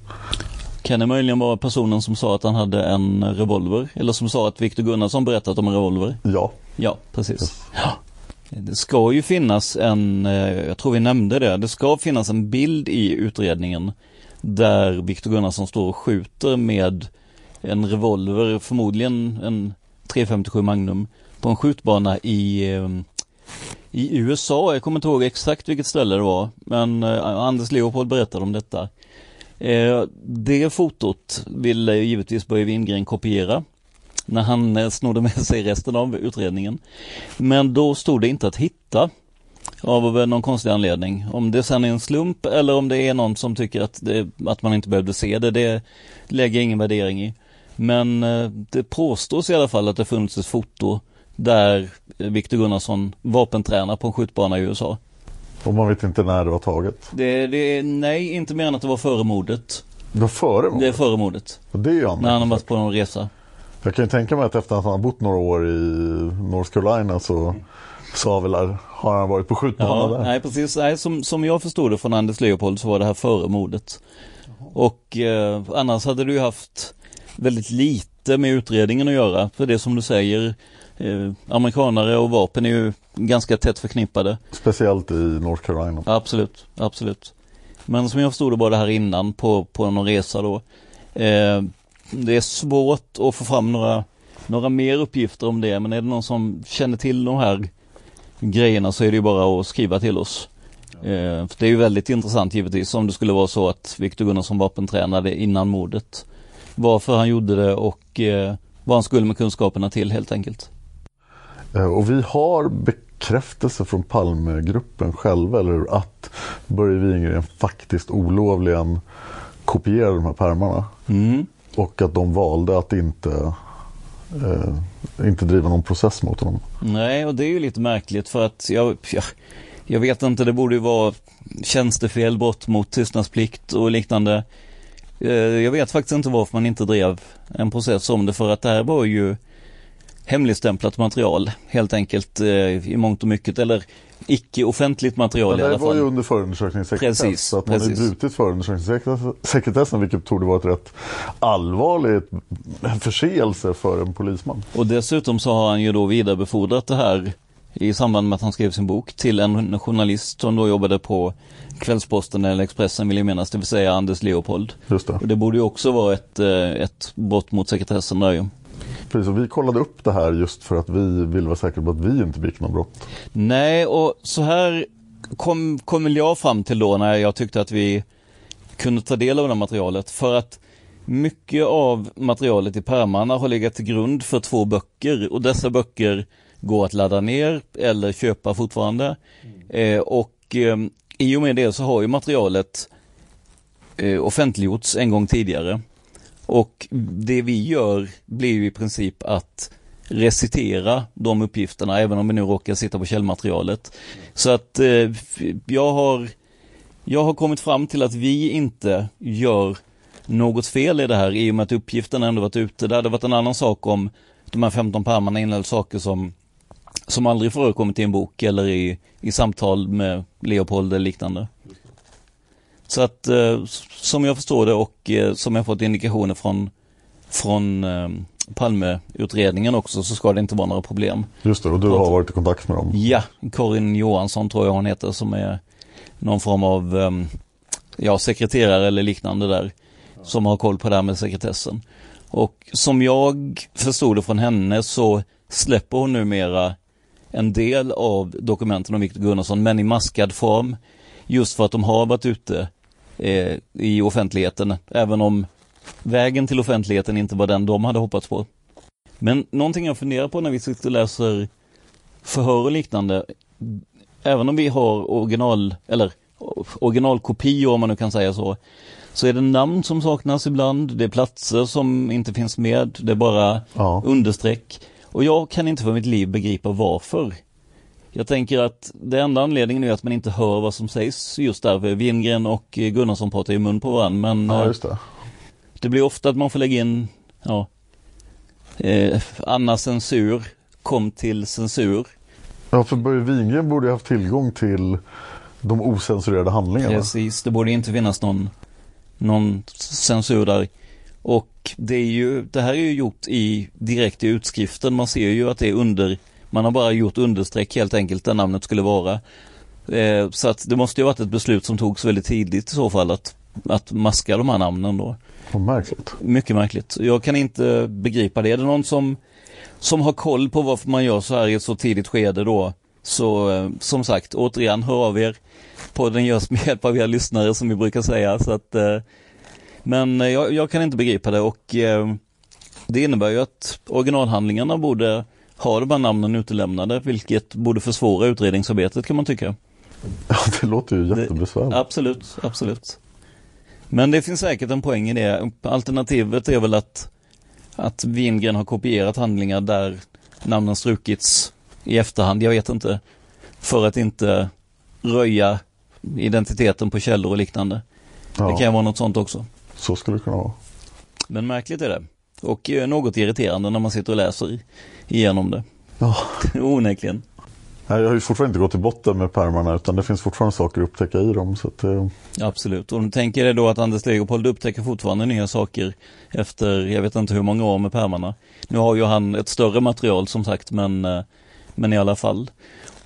Kan det möjligen vara personen som sa att han hade en revolver? Eller som sa att Viktor Gunnarsson berättat om en revolver? Ja. Ja, precis. Ja. Det ska ju finnas en, eh, jag tror vi nämnde det, det ska finnas en bild i utredningen där Viktor Gunnarsson står och skjuter med en revolver, förmodligen en 357 Magnum, på en skjutbana i, eh, i USA. Jag kommer inte ihåg exakt vilket ställe det var, men eh, Anders Leopold berättade om detta. Det fotot ville givetvis Börje Wingren kopiera när han eh, snodde med sig resten av utredningen. Men då stod det inte att hitta av någon konstig anledning. Om det sen är en slump eller om det är någon som tycker att, det, att man inte behövde se det, det lägger jag ingen värdering i. Men eh, det påstås i alla fall att det funnits ett foto där Viktor Gunnarsson vapentränar på en skjutbana i USA. Och man vet inte när det var taget? Det, det, nej, inte mer än att det var före mordet. Det var före mordet? Det är före mordet. Och det är ju När han har varit på någon resa. Jag kan ju tänka mig att efter att han har bott några år i North Carolina så, så har, väl, har han varit på skjutbana ja, där. Nej precis, nej, som, som jag förstod det från Anders Leopold så var det här före mordet. Och eh, annars hade du haft väldigt lite med utredningen att göra. För det som du säger, eh, amerikanare och vapen är ju ganska tätt förknippade. Speciellt i North Carolina. Absolut, absolut. Men som jag förstod det var det här innan på, på någon resa då. Eh, det är svårt att få fram några, några mer uppgifter om det men är det någon som känner till de här grejerna så är det ju bara att skriva till oss. Eh, det är ju väldigt intressant givetvis om det skulle vara så att Viktor Gunnarsson vapentränade innan mordet. Varför han gjorde det och eh, vad han skulle med kunskaperna till helt enkelt. Eh, och vi har bekräftelse från Palmegruppen själva, eller hur? Att Börje Wingren faktiskt olovligen kopierade de här pärmarna. Mm. Och att de valde att inte, eh, inte driva någon process mot honom. Nej, och det är ju lite märkligt för att jag, jag, jag vet inte, det borde ju vara tjänstefel, brott mot tystnadsplikt och liknande. Eh, jag vet faktiskt inte varför man inte drev en process om det för att det här var ju hemligstämplat material helt enkelt eh, i mångt och mycket eller icke offentligt material i alla fall. Det var ju under förundersökningssekretess. Precis, så att man precis. har brutit förundersökningssekretessen vilket torde vara ett rätt allvarligt förseelse för en polisman. Och dessutom så har han ju då vidarebefordrat det här i samband med att han skrev sin bok till en journalist som då jobbade på Kvällsposten eller Expressen vill jag minnas, det vill säga Anders Leopold. Just det. Och det borde ju också vara ett, eh, ett brott mot sekretessen där ju. Precis, och vi kollade upp det här just för att vi ville vara säkra på att vi inte begick något brott. Nej, och så här kom, kom jag fram till då när jag tyckte att vi kunde ta del av det här materialet. För att mycket av materialet i pärmarna har legat till grund för två böcker och dessa böcker går att ladda ner eller köpa fortfarande. Eh, och eh, i och med det så har ju materialet eh, offentliggjorts en gång tidigare. Och det vi gör blir ju i princip att recitera de uppgifterna även om vi nu råkar sitta på källmaterialet. Så att eh, jag har jag har kommit fram till att vi inte gör något fel i det här i och med att uppgifterna ändå varit ute. Det hade varit en annan sak om de här 15 pärmarna innehöll saker som som aldrig förekommit i en bok eller i, i samtal med Leopold eller liknande. Så att eh, som jag förstår det och eh, som jag fått indikationer från, från eh, Palmeutredningen också så ska det inte vara några problem. Just det, och du har varit i kontakt med dem? Ja, Karin Johansson tror jag hon heter som är någon form av eh, ja, sekreterare eller liknande där som har koll på det här med sekretessen. Och som jag förstod det från henne så släpper hon numera en del av dokumenten om Viktor Gunnarsson men i maskad form just för att de har varit ute eh, i offentligheten även om vägen till offentligheten inte var den de hade hoppats på. Men någonting jag funderar på när vi sitter och läser förhör och liknande även om vi har original eller originalkopior om man nu kan säga så så är det namn som saknas ibland, det är platser som inte finns med, det är bara Ja. understreck. Och jag kan inte för mitt liv begripa varför. Jag tänker att det enda anledningen är att man inte hör vad som sägs just där. Wingren och Gunnarsson pratar ju mun på varandra. Men Ja, eh, just det. det blir ofta att man får lägga in, ja, eh, Anna censur, kom till censur. Ja, för Börje Wingren borde ju haft tillgång till de osensurerade handlingarna. Precis, det borde inte finnas någon, någon censur där. Och det är ju, det här är ju gjort i, direkt i utskriften. Man ser ju att det är under, man har bara gjort understreck helt enkelt där namnet skulle vara. Eh, så att det måste ju varit ett beslut som togs väldigt tidigt i så fall att, att maska de här namnen då. Vad märkligt. Mycket märkligt. Jag kan inte begripa det. Är det någon som, som har koll på varför man gör så här i ett så tidigt skede då? Så eh, som sagt, återigen, hör av er. Podden görs med hjälp av er lyssnare som vi brukar säga. Så att, eh, men jag, jag kan inte begripa det och det innebär ju att originalhandlingarna borde ha de här namnen utelämnade, vilket borde försvåra utredningsarbetet kan man tycka. <laughs> Ja, det låter ju jättebesvärligt. Absolut, absolut. Men det finns säkert en poäng i det. Alternativet är väl att, att Wingren har kopierat handlingar där namnen strukits i efterhand, jag vet inte. För att inte röja identiteten på källor och liknande. Ja. Det kan vara något sånt också. Så skulle det kunna vara. Men märkligt är det. Och eh, något irriterande när man sitter och läser igenom det. Ja. <laughs> Onekligen. Nej, jag har ju fortfarande inte gått till botten med pärmarna utan det finns fortfarande saker att upptäcka i dem. Så att, eh, Absolut, och tänker dig då att Anders Leopold upptäcker fortfarande nya saker efter, jag vet inte hur många år med pärmarna. Nu har ju han ett större material som sagt, men, eh, men i alla fall.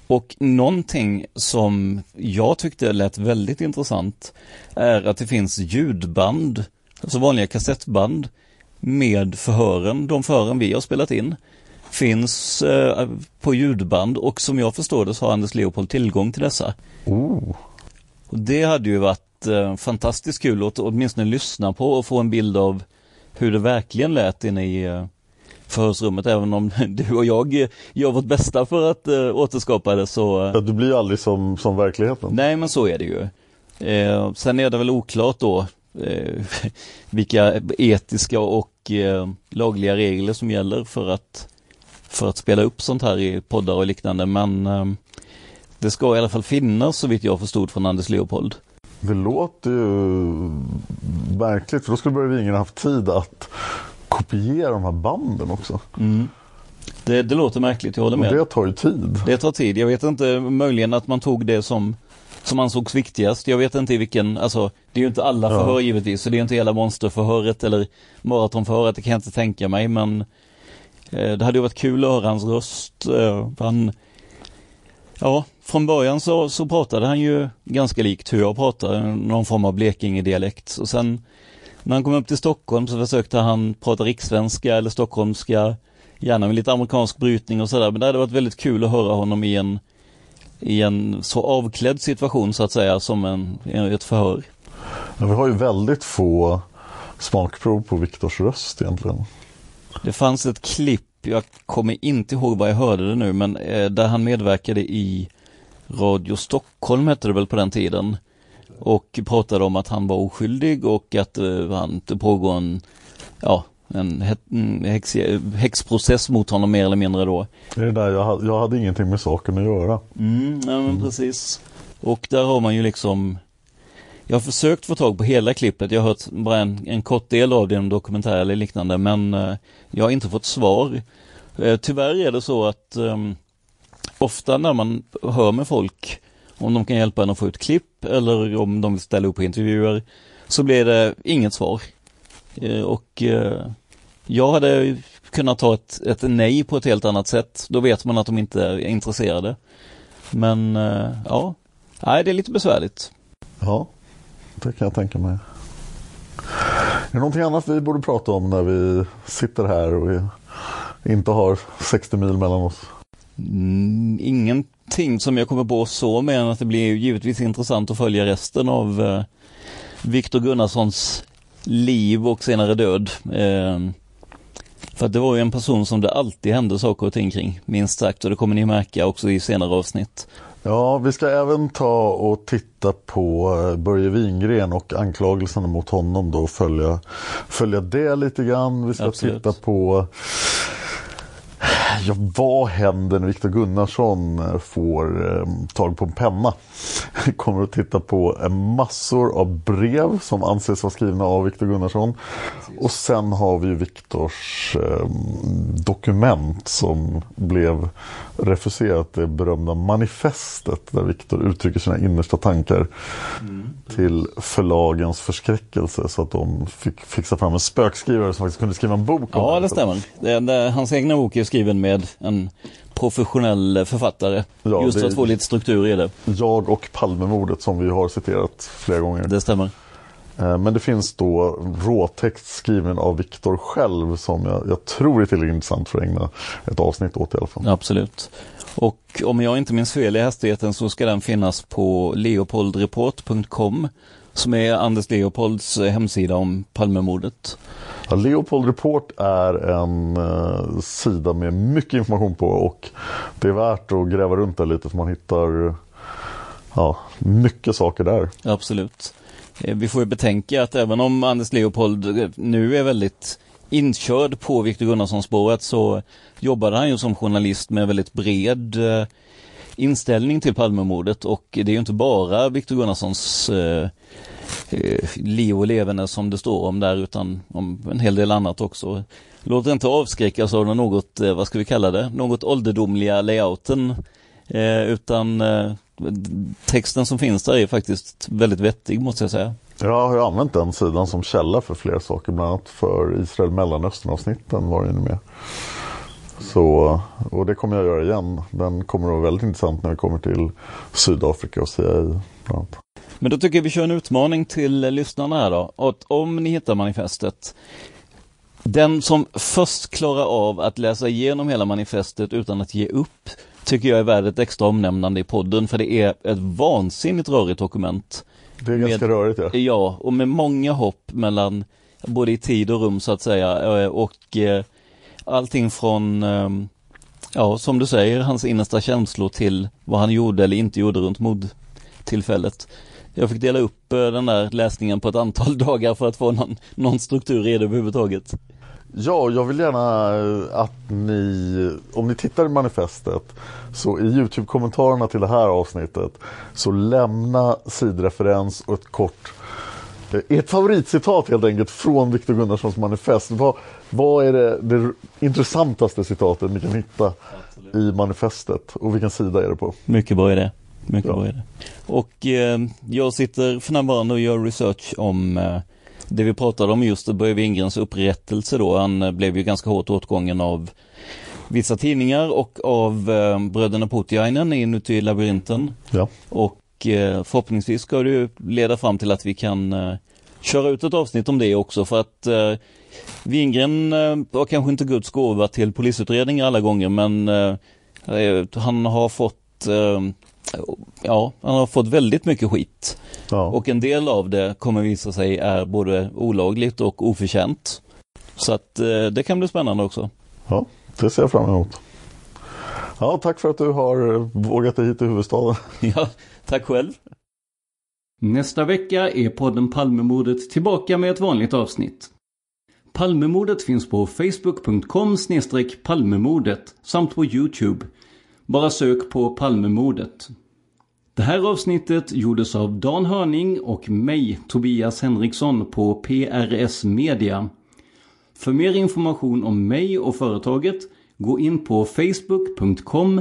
Och någonting som jag tyckte lät väldigt intressant är att det finns ljudband, alltså vanliga kassettband med förhören, de förhören vi har spelat in finns eh, på ljudband och som jag förstår det så har Anders Leopold tillgång till dessa. oh. Och det hade ju varit eh, fantastiskt kul att åtminstone lyssna på och få en bild av hur det verkligen lät inne i eh, förhörsrummet. Även om <laughs> du och jag eh, gör vårt bästa för att eh, återskapa det så... Eh, Ja, det blir ju aldrig som, som verkligheten. nej men så är det ju. Eh, sen är det väl oklart då eh, <laughs> vilka etiska och eh, lagliga regler som gäller för att, för att spela upp sånt här i poddar och liknande. Men eh, det ska i alla fall finnas så vitt jag förstod från Anders Leopold. Det låter ju märkligt för då skulle Börje haft tid att kopiera de här banden också. Mm. Det, det låter märkligt, jag håller Och med. det tar ju tid. Det tar tid. Jag vet inte, möjligen att man tog det som, som ansågs viktigast. Jag vet inte i vilken, alltså det är ju inte alla Ja. förhör givetvis, så det är inte hela monsterförhöret eller maratonförhöret, det kan jag inte tänka mig, men eh, det hade ju varit kul att höra hans röst. Eh, han, ja, från början så, så pratade han ju ganska likt hur jag pratar, någon form av Blekinge-dialekt. Och sen när han kom upp till Stockholm så försökte han prata rikssvenska eller stockholmska, gärna med lite amerikansk brytning och sådär. Men det hade varit väldigt kul att höra honom i en, i en så avklädd situation så att säga som en, ett förhör. Men vi har ju väldigt få smakprov på Viktors röst egentligen. Det fanns ett klipp, jag kommer inte ihåg var jag hörde det nu, men eh, där han medverkade i Radio Stockholm hette det väl på den tiden. Och pratade om att han var oskyldig och att eh, han, det pågår en, ja, en häx, häxprocess mot honom mer eller mindre då. Det är där jag, jag hade ingenting med saken att göra. Mm, ja men precis. Och där har man ju liksom Jag har försökt få tag på hela klippet, jag har hört bara en, en kort del av det i en dokumentär eller liknande men eh, jag har inte fått svar. Eh, tyvärr är det så att ehm, ofta när man hör med folk om de kan hjälpa en att få ut klipp eller om de vill ställa upp på intervjuer så blir det inget svar. Eh, och eh, jag hade kunnat ta ett, ett nej på ett helt annat sätt. Då vet man att de inte är intresserade. Men eh, ja, nej det är lite besvärligt. Ja, det kan jag tänka mig. Är det någonting annat vi borde prata om när vi sitter här och vi inte har 60 mil mellan oss? Mm, ingenting som jag kommer på så mer än att det blir givetvis intressant att följa resten av Viktor Gunnarssons liv och senare död. Eh, för att det var ju en person som det alltid hände saker och ting kring, minst sagt, och det kommer ni märka också i senare avsnitt. Ja, vi ska även ta och titta på eh, Börje Wingren och anklagelserna mot honom då och följa, följa det lite grann. Vi ska Absolut. titta på Ja, vad händer när Viktor Gunnarsson eh, får eh, tag på en penna? <laughs> Kommer att titta på eh, massor av brev som anses vara skrivna av Viktor Gunnarsson. Och sen har vi ju Viktors eh, dokument som blev refuserat, det berömda manifestet där Viktor uttrycker sina innersta tankar till förlagens förskräckelse så att de fick fixa fram en spökskrivare som faktiskt kunde skriva en bok om Ja, det stämmer. Det, det, hans egna bok är skriven med en professionell författare. Ja, just för att få lite struktur i det. Jag och Palmemordet som vi har citerat flera gånger. Det stämmer. Eh, Men det finns då råtext skriven av Viktor själv som jag, jag tror är tillräckligt intressant för att ägna ett avsnitt åt i alla fall. Absolut. Och om jag inte minns fel i hastigheten så ska den finnas på leopoldreport.com som är Anders Leopolds hemsida om Palmemordet. Ja, Leopold Report är en eh, sida med mycket information på och det är värt att gräva runt där lite för man hittar ja, mycket saker där. Absolut. Eh, vi får ju betänka att även om Anders Leopold eh, nu är väldigt inkörd på Viktor Gunnarsson-spåret så jobbade han ju som journalist med väldigt bred eh, inställning till Palmemordet och det är ju inte bara Viktor Gunnarssons eh, eh, liv och levande som det står om där utan om en hel del annat också. Låt inte avskräckas av den något, eh, vad ska vi kalla det, något ålderdomliga layouten eh, utan eh, texten som finns där är faktiskt väldigt vettig måste jag säga. Jag har ju använt den sidan som källa för flera saker, bland annat för Israel Mellanöstern-avsnitten var den med. Så, och det kommer jag göra igen. Den kommer att vara väldigt intressant när vi kommer till Sydafrika och CIA. Men då tycker jag vi kör en utmaning till lyssnarna här då. Att om ni hittar manifestet, den som först klarar av att läsa igenom hela manifestet utan att ge upp, tycker jag är värd ett extra omnämnande i podden, för det är ett vansinnigt rörigt dokument. Det är ganska rörigt ja. Ja, och med många hopp mellan både i tid och rum så att säga. eh, Och eh, allting från, ehm, ja som du säger, hans innersta känslor till vad han gjorde eller inte gjorde runt mordtillfället. Jag fick dela upp eh, den där läsningen på ett antal <laughs> dagar för att få någon, någon struktur i det överhuvudtaget. Ja, jag vill gärna eh, att ni, om ni tittar i manifestet, så i Youtube-kommentarerna till det här avsnittet, så lämna sidreferens och ett kort, ert favoritcitat helt enkelt från Viktor Gunnarssons manifest. Vad, vad är det, det intressantaste citatet ni kan hitta i manifestet och vilken sida är det på? Mycket bra idé. Mycket Ja. bra idé. Och eh, jag sitter för närvarande och gör research om eh, det vi pratade om just Börje Wingrens upprättelse då. Han eh, blev ju ganska hårt åtgången av vissa tidningar och av eh, bröderna Putiainen inuti labyrinten. Ja. Och eh, förhoppningsvis ska det leda fram till att vi kan eh, köra ut ett avsnitt om det också för att eh, Wingren eh, var kanske inte Guds gåva till polisutredningar alla gånger men eh, eh, han har fått eh, Ja, han har fått väldigt mycket skit. Och en del av det kommer visa sig är både olagligt och oförtjänt. Så att eh, det kan bli spännande också. Ja, det ser jag fram emot. Ja, tack för att du har eh, vågat dig hit till huvudstaden. Ja, tack själv. Nästa vecka är podden Palmemordet tillbaka med ett vanligt avsnitt. Palmemordet finns på facebook.com palmemordet samt på Youtube. Bara sök på Palmemordet. Det här avsnittet gjordes av Dan Hörning och mig, Tobias Henriksson på PRS Media. För mer information om mig och företaget, gå in på facebook.com